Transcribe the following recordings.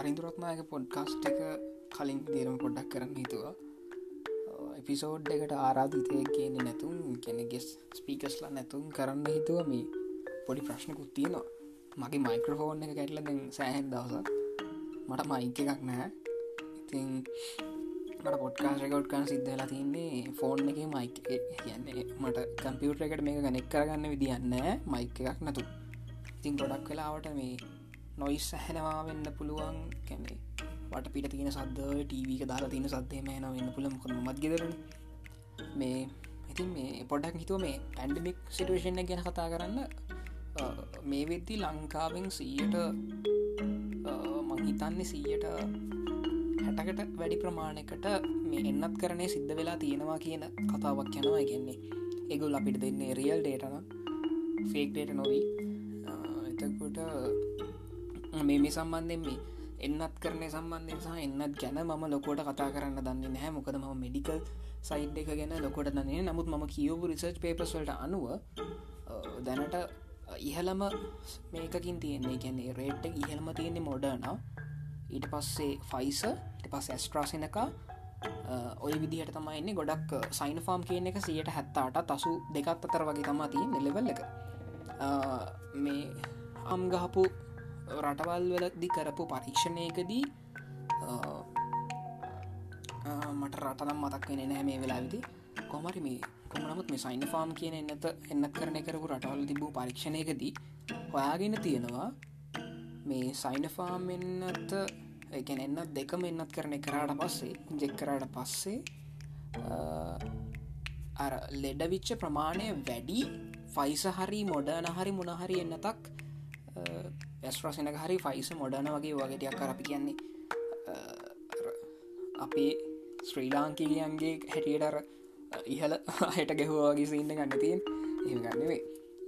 සරින්දුරත්නායක podcast එක කලින් දේරම පොඩ්ඩක් කරන්න හිතුවා. එපිසෝඩ් එකට ආරාධිතය කියන්නේ නැතුම් කෙනෙගෙස් ස්පීකස්ලා නැතුම් කරන්න හිතුව. මේ පොඩි ප්‍රශ්නකුත් තියෙනවා. මගේ මයික්‍රෆෝන් එක කැටල දැන් සෑහෙන් දවසක්. මට මයික එකක් නෑ ඉතින් මට පොඩ්කාස් රකෝඩ්කන් සිද්ධලා තින්නේ ෆෝන් එක මයික් කියන්නේ මට කම්පියුටර එකට මේක ගනෙක් කරගන්න විදින්න මයික එකක් නැතු ඉතින් ගොඩක් වෙලාවට මේ නොයිස් ඇහෙනවා වෙන්න පුළුවන්. කැනෙ වට පිට තියෙන සද්ද ටීවක දාලා තියෙන සද්දේම එන වෙන්න පුළ මොකම මත්ගෙදර මේ ඉතින් මේ පොඩක් හිතුව මේ පැන්ඩමික් සිටුවේෂණ ගැන කතා කරන්න මේ වෙද්දි ලංකාවෙන් සීයට මංහිතන්නේ සීයට හැටකට වැඩි ප්‍රමාණකට මේ එන්නත් කරනේ සිද්ධ වෙලා තියෙනවා කියන කතාවක් යනවා. ඉගෙන්නේ එගුල් අපිට දෙන්නේ රියල් ඩේටන ෆේක් ඩේට නොවී. එතකොට මේ මේ සම්බන්ධයෙන් මේ එන්නත් කරන සම්බන්ධය සහ එන්නත් ගැන මම ලොකොට කතා කරන්න දන්න නැහැ. මොකද ම මෙඩිකල් සයිඩ් එක ගැන ලොකොට දන්නේ නමුත් මම කියවපු රිසර්ච් පේපස්වලට අනුව දැනට ඉහළම මේකින් තියන්නේ. ගැන්නේ රේට් ඉහළම තියෙන්නේ මොඩර්න ඊට පස්සේ ෆයිස පස් ඇස්ට්‍රාසිනක ඔය විදිහට තමයින්නේ ගොඩක් සයින් ෆාම් කියන එක සියට හැත්තාට තසු දෙකත් අතර වගේ තමා තියෙන් නෙලෙවල් එක. මේ අම්ගහපු රටවල් වලදි කරපු පරීක්ෂණයකදී මට රටනම් මතක් වෙන නෑ මේ වෙලාවිදි. කොමරි මේ කොමනමුත් මේ සයින් ෆාම් කියන එන්නත එන්නත් කරන කරපු රටවල් තිබූ පරීක්ෂණයකදී හොයාගෙන තියෙනවා මේ සයින ෆාම් එන්නත් එකන එන්නත් දෙකම එන්නත් කරන කරාට පස්සේ ජෙක් කරාට පස්සේ අර ලෙඩවිච්ච ප්‍රමාණය වැඩි ෆයිස හරි මොඩන හරි මොනහරි එන්නතක් ඇස්ට්‍රසිනක හරි ෆයිස මොඩන වගේ වගේටයක් කරපි කියන්නේ අපේ ශ්‍රී ලාංකීයන්ගේ හැටියටර ඉහල හයට ගැහවාගේ සින්න ගන්නතින් ඒ ගන්නවේ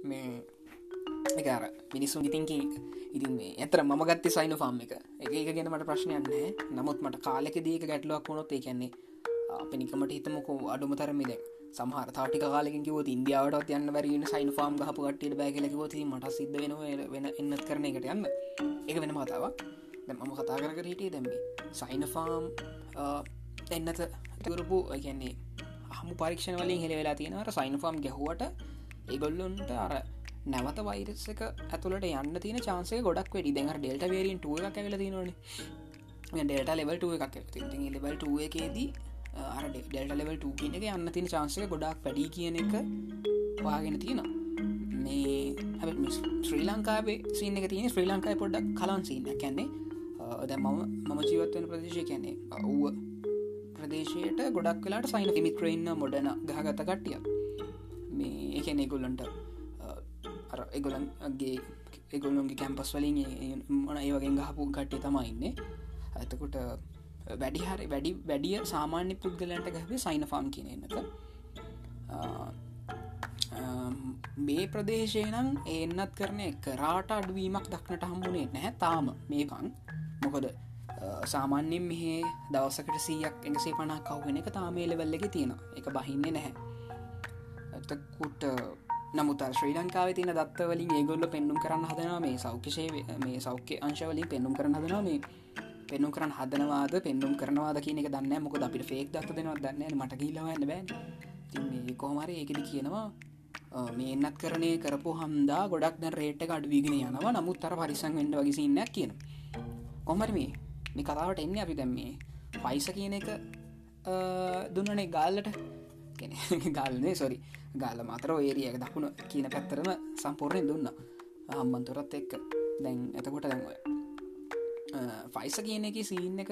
මේ එකර මිනිස්සුන් ඉතින්කි ඉතින් මේ ඇතර ම ගත්ත සයින ෆාම් එක එක ගැන මට ප්‍රශ්නයන්නේ නමුත් මට කාලෙක දීක ගැටලුවක් වුණොත් ඒ කියන්නේ අප නිකමට හිතමකෝ අඩුම තරමිදේ සමහර තාටික කාලකින් කිව ඉන්දියාවට යන්න වැරන සයින් ෆාම් හපු කටට බෑගලකිව මට සිද්ධ වෙන වෙන එන්නත් කරන එකට යන්න. එක වෙන මතාවක් දැ මම කතා කර හිටිය දැම්මේ සයින ෆාම් එන්නත තුරපු කියන්නේ හමු පරීක්ෂණ වලින් හෙළ වෙලා තියෙනවට සයින් ෆාම් ගැහුවට ඒගොල්ලොන්ට අර නැවත වෛරස්සක ඇතුලට යන්න තින චාන්සේ ගොඩක් වැඩි. දැහර ඩෙල්ට වේරින් ටුව එකක් ඇල තිනවන ඩෙල්ට ලෙවල් ටුව එකක් ති ලෙවල් ටුව එකේදී අර ඩෙල්ට ලෙවල් ටූ කියන එක යන්න තින චාන්සක ගොඩක් වැඩි කියන එක වාගෙන තියෙනවා. මේ හැ ශ්‍රී ලංකාවේ සින්න එක තියෙන ශ්‍රී ලංකායි පොඩ්ඩක් කලන් සින්න කැන්නේ දැ මම මම ජීවත්වන ප්‍රදේශය කැන්නේ ඔව්ව ප්‍රදේශයට ගොඩක් වෙලාට සයින මිත්‍රඉන්න මොඩන ගහගත කට්ටිය මේ එකන එගොල්ලන්ට අර එගොලන්ගේ එගොල්ලොන්ගේ කැම්පස් වලින් මොන ඒ වගේ ගහපු කට්ටිය තමයින්නේ ඇතකොට වැඩි හරි වැඩි වැඩිය සාමාන්‍ය පුද්ගලන්ට ගැබේ සයින ෆාම් කියන එක මේ ප්‍රදේශය නම් එන්නත් කරනය කරාට අඩුවීමක් දක්නට හම්බුණේ නැහැ තාම මේකන්. මොකද සාමාන්‍යෙන් මෙහේ දවසකට සීයක් එඟසේ පනා කව්වෙන එක තාමේ ලෙවල්ලක තියෙනවා. එක බහින්නේ නැහැ. ඇතකුට නමුත් ශ්‍රී ලංකාව තින දත්වලින් ඒගොල්ල පෙන්නුම් කරන්න හදනවා මේ සෞඛ්‍යශය මේ සෞඛ්‍ය අංශවලින් පෙන්නුම් කරන්න හදනවා මේ පෙන්නුම් කරන්න හදනවාද? පෙන්නුම් කරනවාද කියන එක දන්න මොක අපිට ෆේක් දත්ත දෙනවා දන්න මට කියලවන්න බෑ කොහමරි ඒකෙද කියනවා මේ එන්නත් කරනය කරපු හම්දා ගොඩක් දැ රේට අඩුවීගෙන යනවා. නමුත් අර පරිසං වෙන්ඩ වගේසින්නක් කියන කොමර මේ මේ කතාවට එන්න අපි දැම්මේ පයිස කියන එක දුන්නනේ ගාල්ලට. ගල්න්නේ සොරි ගාල මතර ඒරියක දකුණ කියන පැත්තරම සම්පූර්ණයෙන් දුන්න. හම්බන්තුරත් එක්ක. දැන් එතකොට දැන්වය ෆයිස කියන එක සීන් එක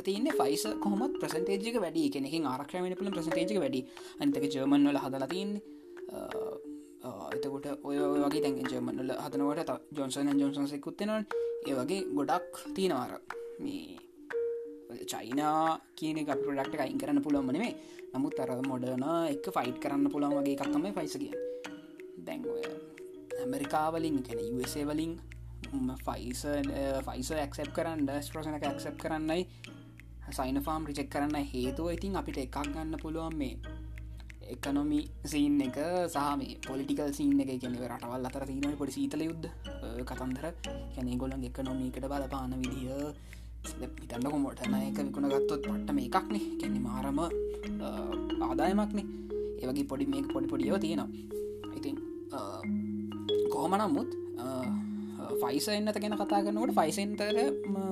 තියන්න ෆයිස කොහොමත් ප්‍රසන්ටේජක වැඩි. කෙනෙකින් ආරක්ෂමෙන පල ප්‍රසටේජක වැඩි. අනිතක ජර්මන් වල හදලා තියන්නේ. එතකොට ඔය වගේ දැන් ජර්මන්ල හදනවට ජොන්සන් ජොන්සන්සෙකුත්තෙනවන් ඒ වගේ ගොඩක් තියෙනවාර මේ චයිනා කියන එක ප්‍රඩක්ට අයින් කරන්න පුළුවන්මන මේ නමුත් අර මොඩන එක ෆයිට් කරන්න පුළුවන් වගේ එකක්තම ෆයිස කිය දැන්ඔය ඇමරිකාවලින් කැන USA වලින් ෆයිස ෆයිස ඇක්සප් කරන්න ස්ට්‍රෝසන ඇක්සප් කරන්නයි. සයින ෆාම් රිචෙක් කරන්න හේතුව ඉතින් අපිට එකක් ගන්න පුළුවන් මේ එකනොමි සීන් එක සහම පොලිටිකල් සීන් එක. කියනව රටවල් අතර තිීනට පොඩි සීතල යුද්ධ කතන්දර. කැනෙ ගොලන් එකනොමිකට බලපාන විදිහ හිතන්නක මොටන එක විකුණ ගත්තොත් පට්ට මේ එකක්නේ කැනෙ මාරම ආදායමක්නේ ඒවගේ පොඩි මේ පොඩි පොඩියෝ තියෙනවා. ඉතින් කොහොම නමුත් ෆයිස එන්නත ගැන කතා කනකට ෆයිසන්තර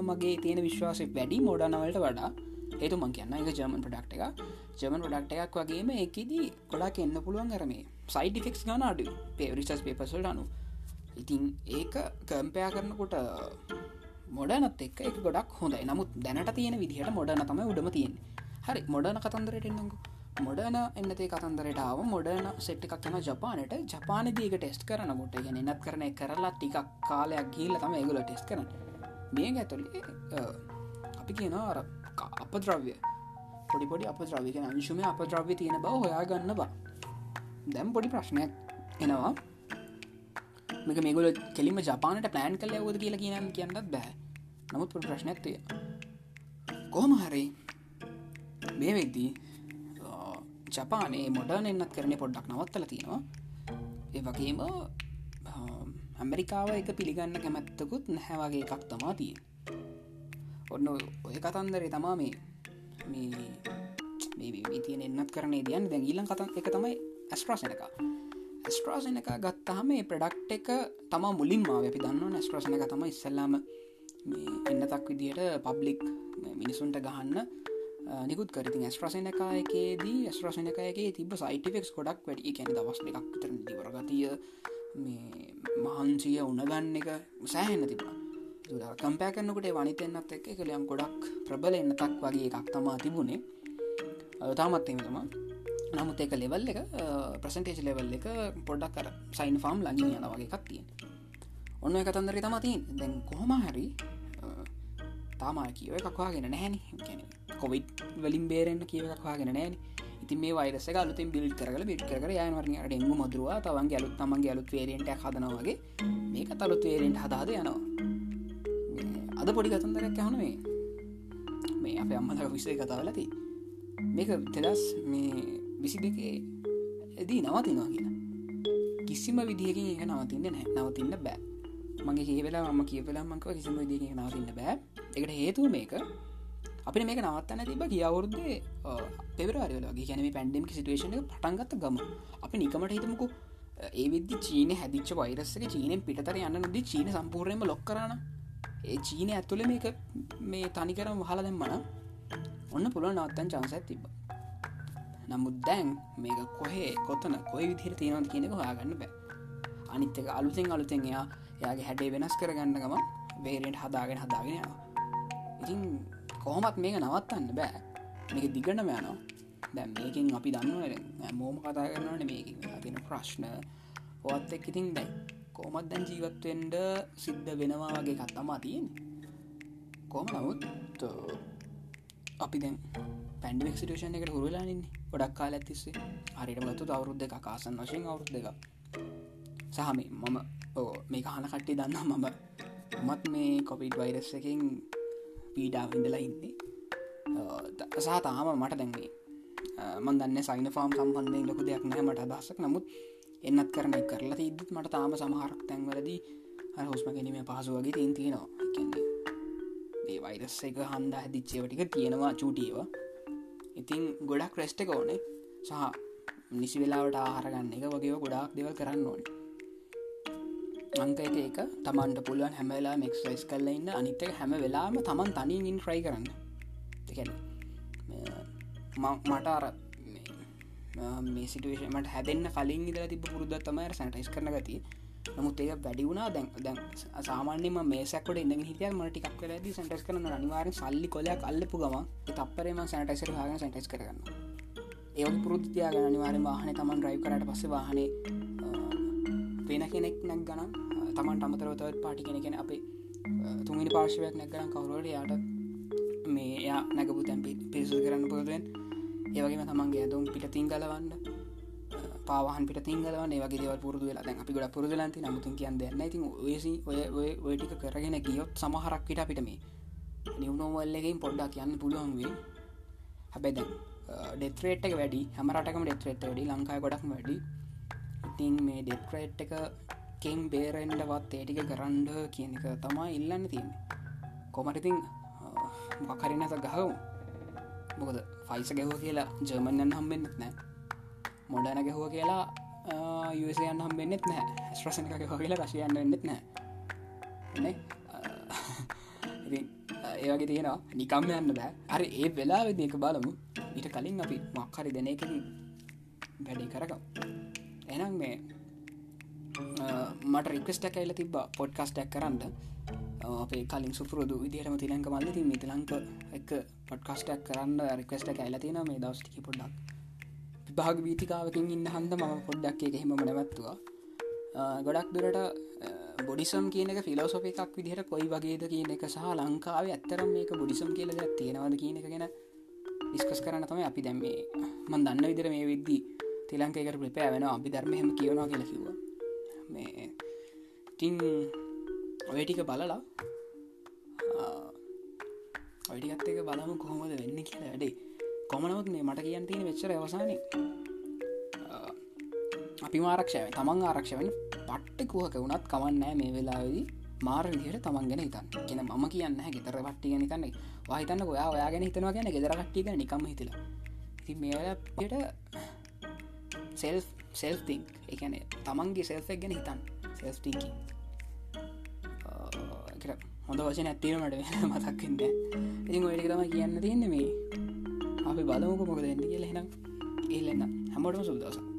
මගේ තියෙන විශ්වාසය වැඩි මොඩනවලට වඩා ඒතු මං කියන්න එක ජර්මන් ප්‍රඩක්් එක ජර්මන් ප්‍රඩක්් එකක් වගේම එකදී ගොඩක් එන්න පුළුවන් කරමේ සයිඩිෆික්ස් ගන අඩු පේරිසස් පේපසල් අනු ඉතින් ඒක කම්පයා කරනකොට මොඩනත් එක් එක ගොඩක් හොඳයි. නමුත් දැනට තියෙන විදිහට මොඩන තම උඩම තියෙන් හරි මොඩන කතන්දරට එන්නකු මොඩන එන්නතේ කතන්දරටාව මොඩන සෙට් එකක් යන ජපානට. ජපානදීක ටෙස්ට කරනකොට ගෙන එන්නත් කරන කරලා ටිකක් කාලයක් ගිල්ල තම ඒගුල ටෙස් කරන මේ ඇතුලේ අපි කියන අර අප ද්‍රව්‍ය පොඩිපොඩි අප ද්‍රවික අංශුම අප ද්‍රව්‍ය තියෙන බව හොයා ගන්න බා. දැම් පොඩි ප්‍රශ්නයක් එනවා. මේක මේගොල කෙලිම ජපානට ප්ලෑන් කල යවද කියලා කියනම් කියන්නත් බෑ. නමුත් පොඩි ප්‍රශ්නයක් තිය කොහොම හරි මේ වෙද්දී ජපානේ මොඩර්න එන්නත් කරන පොඩ්ඩක් නවත්තල තියෙනවා ඒ වගේම ඇමරිකාව එක පිළිගන්න කැමැත්තකුත් නැහැවගේ එකක් තමා තියෙන් ඔන්න ඔය කතන්දරේ තමා මේ මේ තියෙන එන්නත් කරනේ දියන් දැන් ඊලන් කතන් එක තමයි ඇස්ට්‍රාසන එක ඇස්ට්‍රාසන එක ගත්තාම මේ ප්‍රඩක්් එක තම මුලින් මාව අපි දන්න ඇස්ට්‍රාසන එක තම ඉස්සල්ලාම එන්නතක් විදියට පබ්ලික් මිනිසුන්ට ගහන්න නිකුත් කරති ඇස්ට්‍රසන එක එකේදී ඇස්ට්‍රසන එකගේ තිබ සයිටිෆෙක්ස් ගොඩක් වැඩි. කැන දවස් එකක් තර දිවරගතිය මේ මහන්සිය උනගන්න එක සෑහෙන්න තිබා කම්පෑ කරනකට වනිතෙන්න්නත් එක්ක කළයම් ගොඩක් ප්‍රබල එන්නතක් වගේ එකක් තමා තිබුණේ. තාමත්ම තම නමුත් එක ලෙවල් එක ප්‍රසන්ටේජ් ලෙවල් එක පොඩක් කර සයින් ෆාම් ලඟින් යන වගේ එකක් තියෙන් ඔන්න එක තන්දර තමතින් දැන් කොහොම හැරි තාමා කියව එකක්වාගෙන නැහැන. කොවිඩ් වලින් බේරෙන්න්න කියව එකක්වාගෙන නෑන ඉති මේ වයිරස අලුතින් බිල් කරල බිට් කර යනවරන ඩෙංගු මදුරවා තවන් ඇලුත් තමන්ගේ අලුත් වේරෙන්ට හදනවගේ මේක තලුත් වේරෙන්ට හදාද යනවා. අද පොඩි කතන්දරක් ඇහුණේ මේ. අප අම්මලක විසේ කතාවලති මේක තෙදස් මේ විසි දෙකේ ඇදී නවතිනවා කියලා. කිසිම විදිහකින් ඒ නවතින්න නෑ නවතින්න බෑ. මගේ කියවෙලා ම කියවෙලා මංක කිසිම විදික නවතින්න බෑ. එකට හේතුව මේක. අපි මේක නවත්තන්න තිබ කියවුරුද්දේ පෙවරවාරලගේ ගැනම පැන්ඩම් සිටුවේෂන පටන්ගත්ත ගම. අපි නිකමට හිතමකු ඒ විදදි චීන හැදිච්ච වෛරස්සක චීනෙන් පිටතර යන්න නොදී චීන සම්පූර්ණයම ලොක් කරන ඒ චීනය ඇතුළ මේක මේ තනිකරම් වහල දෙම්මන ඔන්න පුළුව නවත්තන් චන්සත් තිබ නමුත් දැන් මේක කොහේ කොතන කොයි විදිර තියෙනවද කියනෙක හොයාගන්න බෑ. අනිත්තක අලුතෙන් අලුතෙන් එයා එයාගේ හැඩේ වෙනස් කරගන්නගම වේරෙන්ට හදාගෙන හදාගෙන යනවා. ඉතින් කොහොමත් මේක නවත්තන්න බෑ. මේක දිගටම යනවා. දැම් මේකින් අපි දන්න මෝම කතා කරනවන මේක තින ප්‍රශ්න. ඔත් එක් ඉතින් දැයි කෝමත් දැන් ජීවත්වෙන්ඩ සිද්ධ වෙනවා වගේ කත්තමා තියෙන කොම නමුත් අපි දැන් පැන්ඩික් සිටේෂන් එකට හුරලානින් ගොඩක් කාල ඇතිස්සේ හරිට ගත්තු අවුරුද්ධ එක කාසන් වශයෙන් අවුරුද්ධ එක සහම මම ඕ මේ කහන කට්ටි දන්න මම. මත් මේ කොපිට් වෛරස් එකින් පීඩාව ඉඳලා ඉන්නේ. සහ තාම මට දැන්වේ මන් දන්න සයින ෆාම් සම්බන්ධය ලොකු දෙයක් නෑ මට අදසක් නමුත් එන්නත් කරන කරලා තිද්දත් මට තාම සමහරක් තැන්වලදී හොස්ම ගැනීම පහසු වගේ තින් තියෙනවා. කියන්නේ ඒ වෛරස් එක හන්ද හැදිච්චේවටික තියෙනවා චූටියව ඉතින් ගොඩක් ක්‍රෙස්්ට එක ඕනේ. සහ නිසි වෙලාවට ආහරගන්න එක වගේ ගොඩාක් දෙවල් කරන්න ඕන. අංක එක එක තමන්ට පුළුවන් හැමවෙලා මෙක්ස්යිස් කරල ඉන්න. අනිතක හැම වෙලාම තමන් තනින් ෆ්‍රයි කරන්න. මට අර මේ සිටුවේෂමට හැදන්න කලින් ඉදල තිබ පුරුද තමයි සැටයිස් කරන ගති නමුත් ඒක වැඩි වුණා. දැන් දැන් සාමාන්‍යම මේසකට ඉන්න හිතිය මට ටිකක් වෙලද සැටස් කරන අනිවාරෙන් සල්ලි කොලයක් අල්ලපු ගම තපරේම සැටයිසර හගෙන සැටයිස් කරගන්න ඒ පුරුද්ධතියාගෙන අනිවාරෙන් වාහන තමන් රයි් කරට පස්ස වාහනේ වෙන කෙනෙක් නැක් ගන තමන් අමතරවතවත් පාටි කෙනෙකෙන අපේ තුමිනි පාර්ශවයක් නැක් ගන කවරුවට යාට මේ යා නැගපු තැන්පි පිසු කරන්න පුරුවෙන් ඒවගේම තමන්ගේ ඇතුම් පිට තිංගලවන්න පාවාහන් පිට තිංගලවන්න ඒවගේ දෙව පුරදු වෙලා දැන් අපි ගොඩ පුරදලන්ති නමුතුන් කියන්න දෙන්න ඉතින් ඔයසි ඔය ඔයටික කරගෙන ගියොත් සමහරක් පිට අපිට මේ නිවනෝවල්ලකින් පොඩ්ඩක් කියන්න පුළුවන් වේ හැබැ දැන් ඩෙත්‍රේට් එක වැඩි හැමරටකම ඩෙත්‍රේට් වැඩි ලංකාය ගොඩක් වැඩි. ඉතින් මේ ඩෙත්‍රේට් එක කෙන් බේරෙන්ඩවත් ඒටික කරන්ඩ කියන එක තමා ඉල්ලන්න තියන්නේ. කොමටිතින් මකරි නැත ගහවු මොකද ෆයිස ගැහුව කියලා ජර්මන්යන් හම්බෙන්න්නත් නෑ මොඩන ගැහුව කියලා යසයන් හම්බෙන්න්නෙත් නෑ ස්ට්‍රසන එක ගැහ කියලා රශයන්න වෙන්නෙත් නෑ? ඒවගේ තියෙනවා. නිකම්ම යන්න බෑ. අර ඒ වෙලා වෙදක බලමු. ඊට කලින් අපි මක්හරි දෙන එක වැඩි කරකම් එනම් මේ මට රික්වස්ට ඇයිල තිබ පොඩ්කස්ටක් කරන්න. අපේ කලින් සුපුරදු විදිහටම තිලංක මල්ල ති මිතිලංක එක පොඩ්කස්ටක් කරන්න රික්වස්ට ඇයිල තින මේ දවස්ටිකි පොඩ්ඩක්. භාග වීතිකාවකින් ඉන්න හන්ද ම පොඩ්ඩක් එක හෙම නැවත්තුවා. ගොඩක් දුරට බොඩිසම් කියන එක ෆිලෝසොප එකක් විදිහට කොයි වගේද කියන එක සහ ලංකාව ඇත්තරම් මේක බොඩිසම් කියලද තියෙනවද කියන එක ගැන ඩිස්කස් කරන්න තමයි අපි දැම්මේ මන් දන්න විදිර මේ විද්දී තිලංකයකට ප්‍රපෑ වෙන අපි ධර්ම හෙම කියවනවා කියලා කිව්ව මේ ටිං ඔයටික බලලා ඔඩිගත් එක බලමු කොහොමද වෙන්න කියලා වැඩේ කොමනවත් මේ මට කියන්න තියෙන වෙච්චර අවසානය අපි ආරක්ෂය තමන් ආරක්ෂවෙන් පට්ටකුවක වුණත් කවන්නෑ මේ වෙලාවෙදි මාර විදිහට තමන් ගැන හිතන් කියෙන ම කියන්න ගෙතර පට්ටි නිතන්නේ වාහිතන්න ඔයා ඔයා ගැන හිතනවා ගැන ගෙදර කට්ටික නිකම හිතල ඉති මේට සෙල් සෙල්තිං එකන තමන්ගේ සෙල්ෆෙක් ගැන හිතන් සෙල්ටිංකි හොඳ වචන ඇත්තිීමට වෙන මතක්කෙන්ද ඉතින් ඔයටි තම කියන්න තියන්න මේ. අපි බලමුක මොකද එන්න කියල හෙනම් ඒල්ලන්න හැමෝටම සුදසා